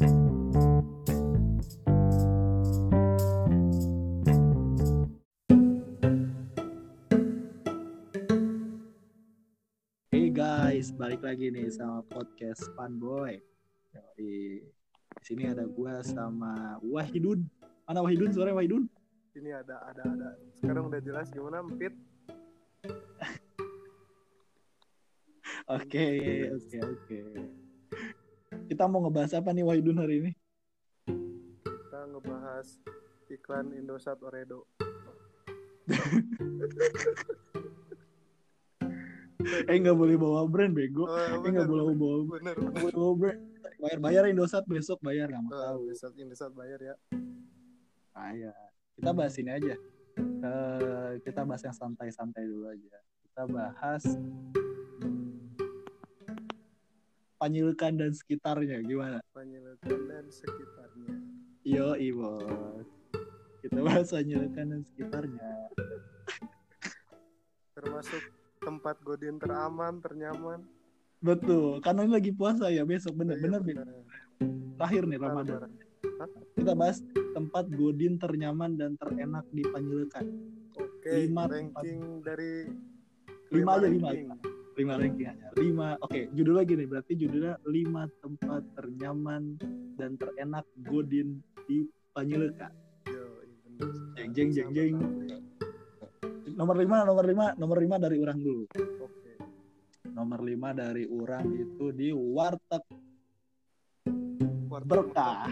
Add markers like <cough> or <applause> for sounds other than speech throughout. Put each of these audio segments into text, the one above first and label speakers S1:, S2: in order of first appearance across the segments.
S1: Hey guys, balik lagi nih sama podcast Fanboy. Di di sini ada gua sama Wahidun. Mana Wahidun? Sore Wahidun.
S2: Ini ada, ada, ada. Sekarang udah jelas gimana, Empit? <laughs>
S1: Oke, oke, oke. Kita mau ngebahas apa nih Wahidun hari ini?
S2: Kita ngebahas iklan Indosat Oredo.
S1: Eh nggak boleh bawa brand bego.
S2: Oh,
S1: Eh nggak boleh bawa
S2: bener, bener.
S1: bawa brand. Bayar bayar Indosat besok bayar nggak mau
S2: Oh,
S1: tahu.
S2: Indosat, Indosat bayar ya.
S1: Ayah. Kita bahas ini aja. Eh, kita bahas yang santai-santai dulu aja. Kita bahas Panyilukan dan sekitarnya gimana?
S2: Panyelukan dan sekitarnya.
S1: Yo, bos. Kita bahas Panyilukan dan sekitarnya.
S2: Termasuk tempat godin teraman, ternyaman.
S1: Betul, karena ini lagi puasa ya besok bener
S2: Iya,
S1: bener
S2: bener.
S1: terakhir nih Ramadan. Kita bahas tempat godin ternyaman dan terenak di Panyilukan.
S2: Oke,
S1: Lima
S2: ranking dari
S1: Lima aja, lima.
S2: ranking.
S1: Lima ranking aja. Lima. Oke, judul lagi nih berarti judulnya lima tempat ternyaman dan terenak godin di Panyilukan.
S2: Yo, iya.
S1: Jeng, jeng, jeng, jeng.
S2: Sama-sama.
S1: Nomor lima, nomor lima, nomor lima dari orang dulu.
S2: Oke.
S1: Nomor lima dari orang itu di warteg
S2: Warteg
S1: berkah.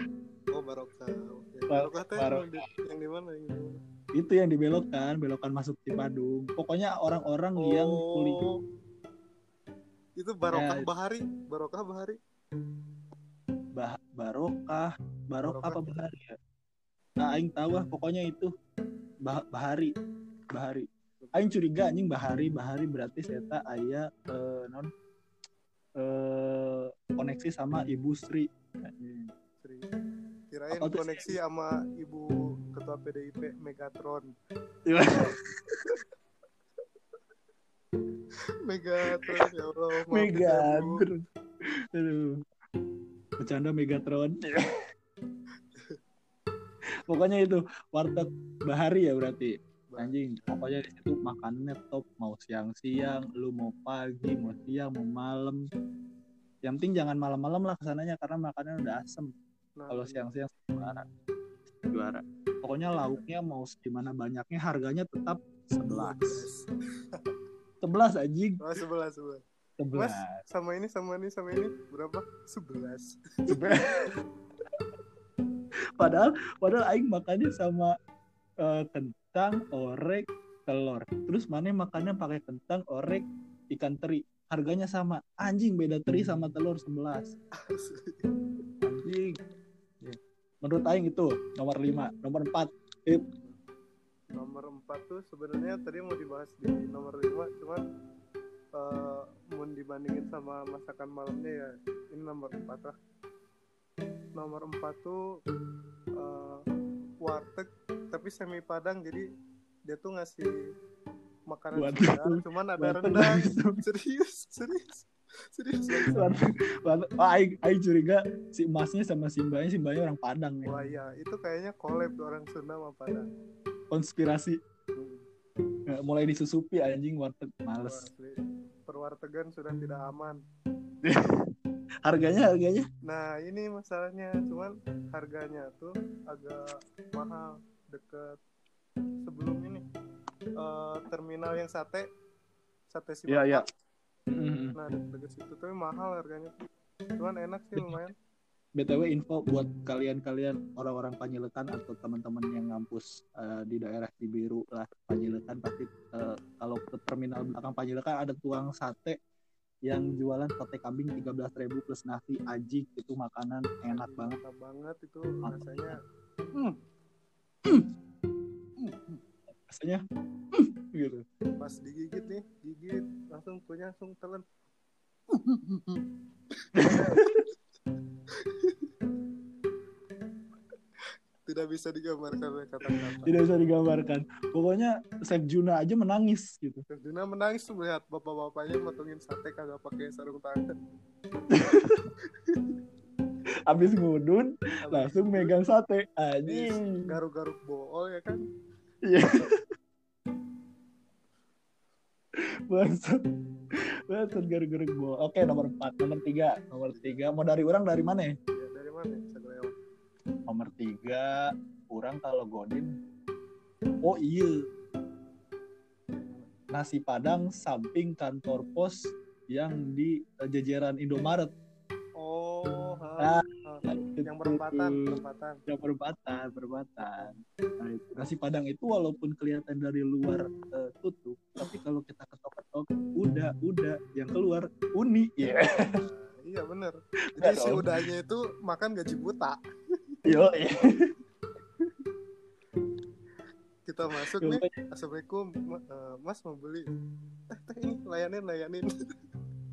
S2: Oh, barokah. Oke.
S1: Bar-
S2: Barokah yang di- yang di mana? Yang di mana?
S1: Itu yang dibelokkan, belokan masuk Cipadung. Pokoknya orang-orang yang kuliah
S2: Oh. Itu barokah
S1: Ya.
S2: bahari, barokah bahari.
S1: bah barokah, barokah apa bahari ya? Nah, aing tahu ah, pokoknya itu bah bahari, bahari. Aing curiga anjing bahari, bahari berarti saya aya eh, non eh, koneksi sama Ibu Sri. Anjing.
S2: Sri. Kirain koneksi sama ibu ketua PDIP.
S1: Iya.
S2: Megatron <laughs> <laughs>
S1: Megatron. Aduh. Bercanda Megatron. <laughs> Pokoknya itu warteg bahari ya berarti. Anjing, pokoknya di situ makanannya top mau siang-siang, lu mau pagi, mau siang, mau malam. Yang penting jangan malam-malam lah ke sananya karena makanannya udah asem.
S2: Nah,
S1: Kalau siang-siang juara. Juara. Pokoknya lauknya mau gimana banyaknya harganya tetap 11. 11 anjing.
S2: Oh, sebelah sebelah.
S1: 11.
S2: Mas, sama ini sama ini sama ini berapa? Sebelas. <laughs>
S1: padahal padahal aing makannya sama eh, kentang, orek, telur. Terus mana makannya pakai kentang, orek, ikan teri. Harganya sama. Anjing beda teri sama telur 11. Anjing. Ya. Menurut aing itu nomor 5, nomor 4.
S2: nomor empat tuh sebenarnya tadi mau dibahas di nomor lima cuman eh, mau dibandingin sama masakan malamnya ya ini nomor empat lah nomor empat tuh eh, warteg tapi semi padang jadi dia tuh ngasih makanan
S1: Warteg
S2: segar cuman ada
S1: warteg
S2: rendang serius <laughs> serius serius serius.
S1: Warteg- warteg- Oh, aing, aing curiga si emasnya sama si mbaknya, si mbaknya orang Padang nih.
S2: wah iya itu kayaknya collab orang Sunda sama Padang
S1: Konspirasi
S2: Hmm.
S1: Mulai disusupi anjing warteg
S2: Wah,
S1: males.
S2: asli. Perwartegan sudah tidak aman. <laughs>
S1: Harganya harganya?
S2: Nah ini masalahnya, cuman harganya tuh agak mahal. Deket sebelum ini eh, terminal yang sate, sate si
S1: Iya, iya.
S2: Nah deket situ tapi mahal harganya. Cuman enak sih lumayan.
S1: BTW info buat kalian-kalian orang-orang Panyilekan atau teman-teman yang ngampus eh, di daerah Cibiru lah Panyilekan pasti eh, kalau ke terminal belakang Panyilekan ada tuang sate yang jualan sate kambing 13.000 plus nasi aji itu makanan enak banget
S2: Enak banget itu rasanya.
S1: rasanya gitu
S2: Pas digigit nih, gigit langsung punya langsung telan. <laughs> bisa digambarkan kata-kata.
S1: tidak bisa digambarkan pokoknya Chef Juna aja menangis gitu
S2: Dina menangis tuh melihat bapak-bapaknya motongin sate kagak pakai sarung tangan. <laughs>
S1: abis ngudun
S2: Habis
S1: langsung
S2: itu,
S1: megang sate anjing
S2: garuk-garuk bool ya kan
S1: Iya. <laughs> Bangsat. Bangsat gara-gara gua. Oke, nomor 4. Nomor 3. Nomor 3. Mau dari orang dari mana ya?
S2: ya dari mana lewat
S1: Nomor 3. Orang kalau godin. Oh iya. Nasi Padang samping kantor pos yang di eh, jajaran Indomaret.
S2: oh
S1: Ah,
S2: ha, ha. yang perempatan perempatan
S1: yang perempatan perempatan Nah, itu. nasi padang itu walaupun kelihatan dari luar eh, tutup tapi kalau kita ketok-ketok udah udah yang keluar uni ya
S2: iya bener jadi si
S1: dong.
S2: udahnya itu makan gaji buta
S1: yo <laughs>
S2: kita masuk nih. Assalamualaikum eh, mas mau beli. Eh teh ini layanin layanin. <laughs>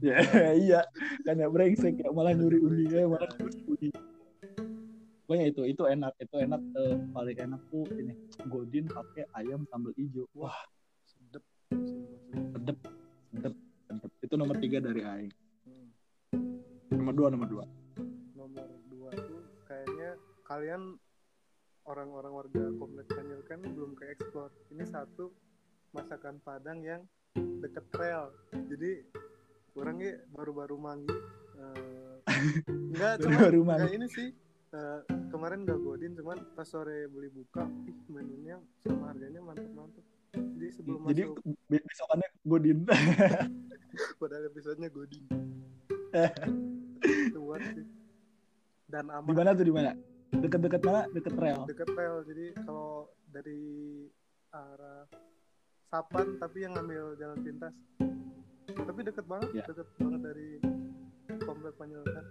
S1: Ya iya. Kan ya brengsek ya malah nyuri uni ya malah nyuri uni. Pokoknya itu itu enak itu enak eh, paling enak tuh ini godin pakai ayam sambal hijau wah.
S2: Sedep.
S1: Sedep sedep sedep. Itu nomor tiga dari aing.
S2: Hmm.
S1: nomor dua nomor dua
S2: kalian orang-orang warga komplek Tanjil kan belum ke explore ini satu masakan Padang yang deket rel. Jadi orangnya baru-baru manggil. Eh, enggak <laughs> cuma
S1: baru
S2: enggak ini sih. Eh, kemarin gak godin cuman pas sore beli buka ih menunya sama harganya mantep-mantep. Jadi sebelum
S1: jadi
S2: masuk
S1: be- besokannya godin. <laughs>
S2: Pada episodenya godin. <laughs> Itu buat sih. Dan
S1: di
S2: aman
S1: mana tuh di mana deket-deket mana deket rel.
S2: Deket rel jadi kalau dari arah Sapan tapi yang ngambil jalan pintas. Tapi deket banget
S1: Ya.
S2: deket banget dari komplek Panjaitan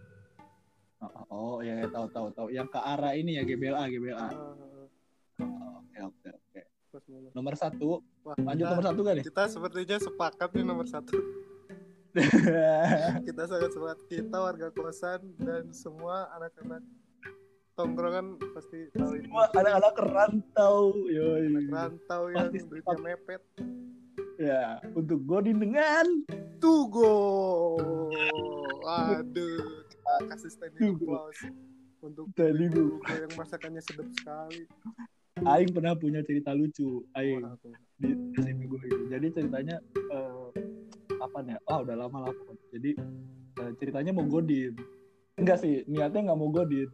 S1: oh, oh, oh ya ya, tahu tahu tahu. Yang ke arah ini ya GBLA GBLA
S2: Ah,
S1: Oh, oke oke oke. Nomor satu.
S2: Wah,
S1: lanjut
S2: kita,
S1: nomor satu kan nih?
S2: kita sepertinya sepakat nih nomor satu. <laughs> Kita sangat sepakat. Kita warga kosan dan semua anak-anak tongkrongan pasti tahu ini
S1: semua anak-anak rantau yoi
S2: anak rantau yang
S1: Pasti
S2: duitnya mepet
S1: ya untuk godin dengan
S2: Tugo aduh kita kasih standing applause untuk
S1: Tadi
S2: yang masakannya sedap sekali
S1: Aing pernah punya cerita lucu Aing di SMP gue gitu. Jadi ceritanya eh, apa nih? Oh udah lama lah pokoknya. Jadi eh, ceritanya mau godin. Enggak sih, niatnya nggak mau godin.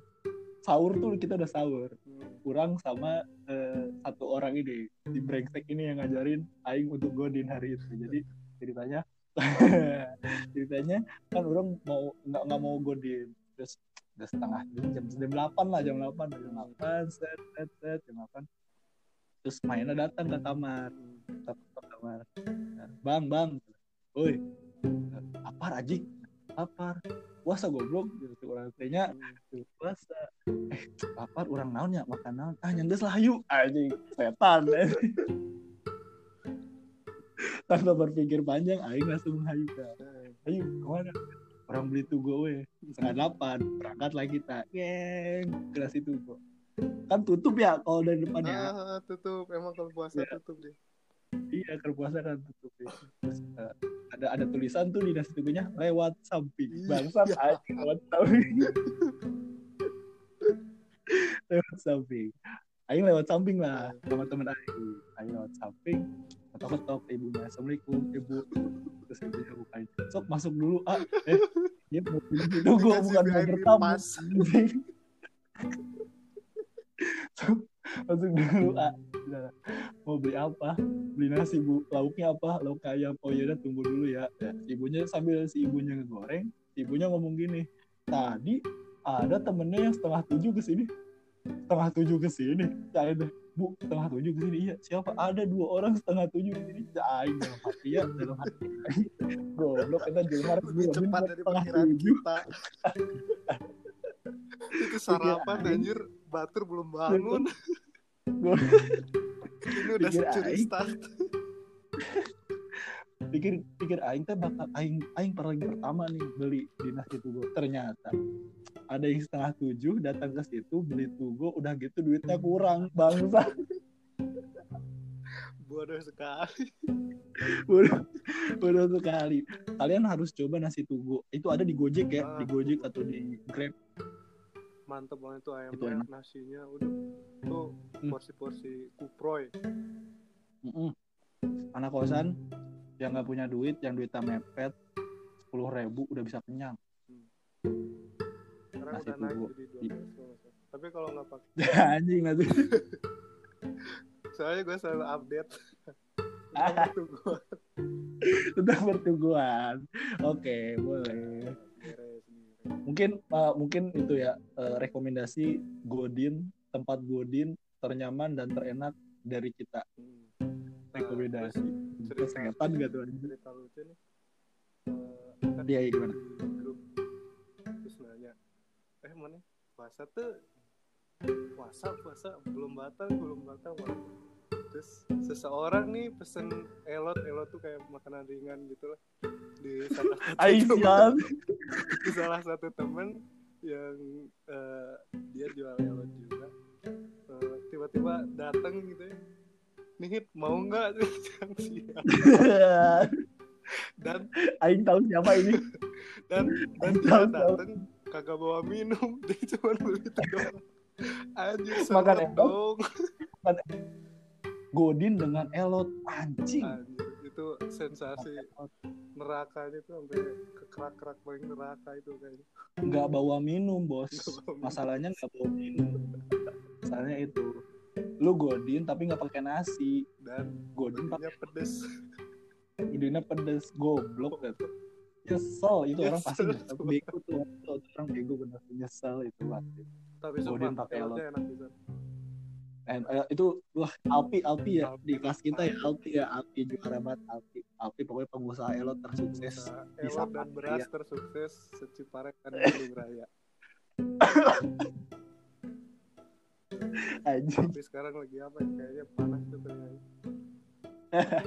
S1: Sahur tuh kita udah sahur.
S2: Hmm.
S1: Kurang sama eh, satu orang ini di brengsek ini yang ngajarin Aing untuk godin hari itu. Jadi ceritanya <laughs> ceritanya kan orang mau nggak nggak mau godin terus udah setengah jam jam delapan lah jam delapan jam delapan set set set jam delapan terus mainnya datang ke kamar ke kamar bang bang woi apa Ajik lapar. Puasa goblok. Gitu orang tanya puasa. Eh lapar orang naon ya makan naon? Ah nyangges lah yuk anjing setan <laughs> tanpa berpikir panjang aing langsung hayu ayo ke mana? Orang beli tugo we setengah delapan berangkat lagi kita geng kelas itu kok kan tutup ya kalau dari depan ya?
S2: Ah tutup. Emang kalau puasa
S1: Ya.
S2: tutup deh
S1: iya kalau puasa kan tutup ya. Terus, eh, ada ada tulisan tuh di nasi lewat samping
S2: Iya.
S1: bangsat aja lewat samping lewat samping Aing lewat samping lah sama temen Aing Aing lewat samping ketok-ketok ibunya assalamualaikum ibu terus ibunya bukain sok masuk dulu ah eh dia mau itu gue bukan mau bertamu. <laughs> Sok, masuk dulu ah Udah. mau beli apa? Beli nasi bu. Lauknya apa? Lauk ayam. Oh ya tunggu dulu ya. Ya, ibunya sambil si ibunya ngegoreng si ibunya ngomong gini tadi ada temennya yang setengah tujuh ke sini. Setengah tujuh ke sini? Ya ada. Bu setengah tujuh ke sini. Iya siapa? Ada dua orang setengah tujuh di sini. Aing dalam hati ya dalam hati. <laughs> Goblok kita jelma
S2: lebih cepat dari
S1: tujuh.
S2: kita. <laughs> Itu sarapan
S1: Pikir
S2: anjir. Batur belum bangun
S1: Gua <laughs>
S2: ini udah
S1: Pikir
S2: securi
S1: aing.
S2: start. <laughs>
S1: Pikir pikir aing teh bakal aing aing paling pertama nih beli di nasi tugo. Ternyata ada yang setengah tujuh datang ke situ beli tugo udah gitu duitnya kurang bangsa. <laughs>
S2: Bodoh sekali.
S1: Bodoh bodoh sekali. Kalian harus coba nasi tugo. Itu ada di gojek ya
S2: Ah.
S1: di gojek atau di grab
S2: mantep banget tuh
S1: Itu
S2: ayamnya
S1: enak.
S2: nasinya udah tuh
S1: Hmm.
S2: porsi-porsi kuproy
S1: Mm-mm. anak kosan yang nggak punya duit yang duitnya mepet sepuluh ribu udah bisa kenyang
S2: sekarang
S1: Nasi
S2: udah naik jadi dua tapi kalau nggak pakai <laughs>
S1: anjing nggak <laughs> tuh
S2: soalnya gue selalu update. <laughs> Itu gue
S1: tentang pertumbuhan oke boleh
S2: beres nih.
S1: Mungkin uh, mungkin itu ya uh, rekomendasi Godin tempat Godin ternyaman dan terenak dari kita. Rekomendasi.
S2: Terus
S1: Itu setan gak tuh
S2: cerita lucu nih. Kan
S1: Dia gimana?
S2: di grup terus nanya eh mana? Puasa tuh? Puasa puasa. Belum batal belum batal Bang." Terus seseorang nih pesen elot elot tuh kayak makanan ringan gitu lah. Di salah satu temen, di salah satu temen yang eh, dia jual elot juga. Eh, tiba-tiba datang gitu ya. Nih mau nggak dan
S1: Aing tahu siapa ini.
S2: Dan dan dia dateng kagak bawa minum. <laughs> Dia cuma beli doang. Anjir
S1: Makan
S2: sempet
S1: elot? Godin dengan Elot. Anjing.
S2: Itu sensasi nerakanya tuh sampai ke kerak-kerak paling neraka itu kayaknya.
S1: Nggak bawa minum bos.
S2: Bawa
S1: masalahnya nggak bawa minum. Masalahnya itu lu Godin tapi nggak pakai nasi.
S2: Dan
S1: Godin pakai
S2: pedes.
S1: Idenya pedes goblok gitu nyesel itu orang pasti
S2: Nyesel.
S1: bego tuh orang bego bener nyesel itu pasti.
S2: Tapi
S1: Godin pakai
S2: elotnya enak bisa
S1: And, eh, itu wah Alpi Alpi ya di kelas kita ya Alpi ya Alpi juara banget Alpi. Alpi pokoknya pengusaha elot tersukses
S2: Bisa
S1: di
S2: elot dan beras
S1: Raya.
S2: tersukses seciparek kan <laughs> Bandung Raya
S1: anjing.
S2: Tapi sekarang lagi apa ya? Kayaknya panas tuh kayaknya <laughs>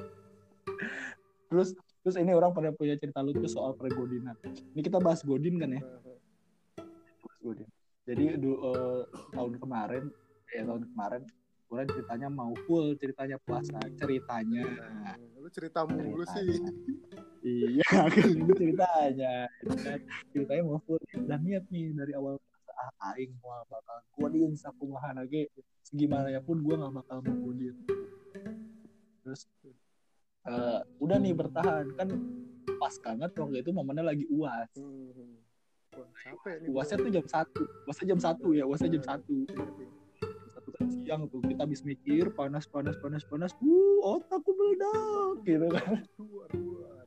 S1: terus terus ini orang pada punya cerita lucu soal pergodinan. Ini kita bahas godin kan ya? Bahas godin. Jadi du, eh, tahun kemarin ya tahun kemarin orang ceritanya mau full ceritanya puasa ceritanya.
S2: Nah, lu cerita mulu sih.
S1: Iya <laughs> kan ceritanya. Ceritanya mau full. Dan niat nih dari awal ah aing mau bakal godin sakumaha lagi. Segimana ya pun gue nggak bakal mau godin. Terus eh, udah nih bertahan. Kan pas banget waktu itu momennya lagi uas.
S2: Hmm. Wah, capek nih
S1: uasnya tuh jam satu. Uasnya jam satu ya uasnya jam satu jam satu kan siang tuh. Kita habis mikir panas panas panas panas. Uh otakku meledak gitu kan.
S2: Luar luar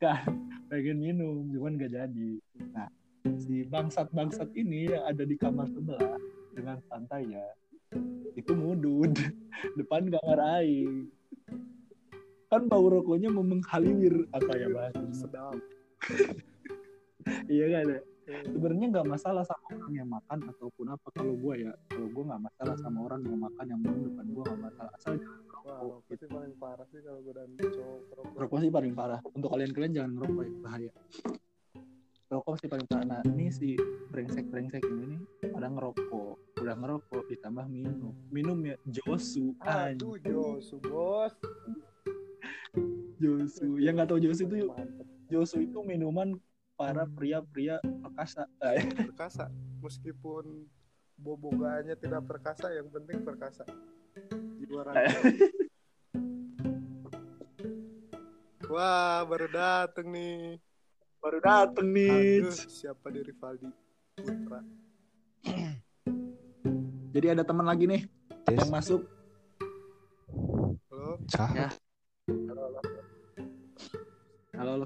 S1: kan pengen minum cuman gak jadi. Nah si bangsat bangsat ini yang ada di kamar sebelah dengan santainya itu mudud <laughs> depan kamar aing. Kan bau rokoknya memenghaliwir apa ya bahasanya
S2: sedap.
S1: Iya kan ya? Sebenarnya nggak masalah sama orang yang makan ataupun apa. Kalau gue ya kalau gue nggak masalah sama orang yang makan yang minum depan gue nggak masalah. Asal jangan
S2: rokok sih paling parah sih kalau godaan cowok rokok
S1: rokok sih paling parah. Untuk kalian kalian jangan ngerokok ya bahaya. Rokok sih paling parah. Nah ini si brengsek brengsek ini nih pada ngerokok. Udah ngerokok ditambah minum. Minum ya Josu
S2: aduh Josu bos.
S1: Josu. Yang nggak tahu Josu itu. Josu itu minuman para pria-pria perkasa. Eh, <laughs>
S2: perkasa. Meskipun bobogannya tidak perkasa yang penting perkasa. Jiwa raga wah baru dateng nih.
S1: Baru dateng nih.
S2: Aduh siapa di Rivaldi? Putra. <clears throat>
S1: Jadi ada teman lagi nih
S3: Tes.
S1: yang masuk.
S2: Halo?
S3: Cah.
S1: Ya. Halo, halo.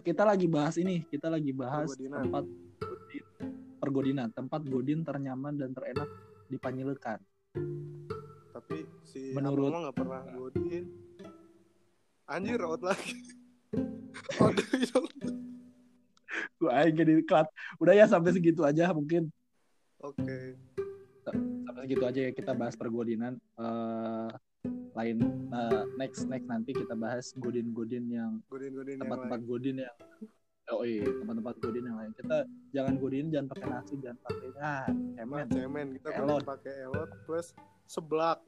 S1: Kita lagi bahas ini, kita lagi bahas
S2: Pergodinan.
S1: tempat godin, pergodinan, tempat godin ternyaman dan terenak di Panyilekan.
S2: tapi si
S1: Menurut-
S2: nggak pernah godin anjir out lagi. <laughs>
S1: Gue aing jadi klat. Udah ya sampai segitu aja mungkin
S2: oke
S1: sampai segitu aja ya kita bahas pergodinan. Eh lain eh, next next nanti kita bahas godin-godin yang
S2: godin godin yang
S1: tempat-tempat
S2: lain.
S1: Godin yang oh iya tempat-tempat godin yang lain. Kita jangan godin jangan pakai nasi jangan pakai ah cemen
S2: cemen. kita
S1: Elot.
S2: pakai elot plus seblak.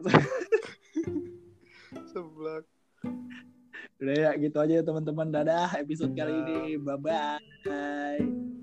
S2: <laughs> Seblak.
S1: Udah ya gitu aja ya teman-teman. Dadah episode kali ini. Bye bye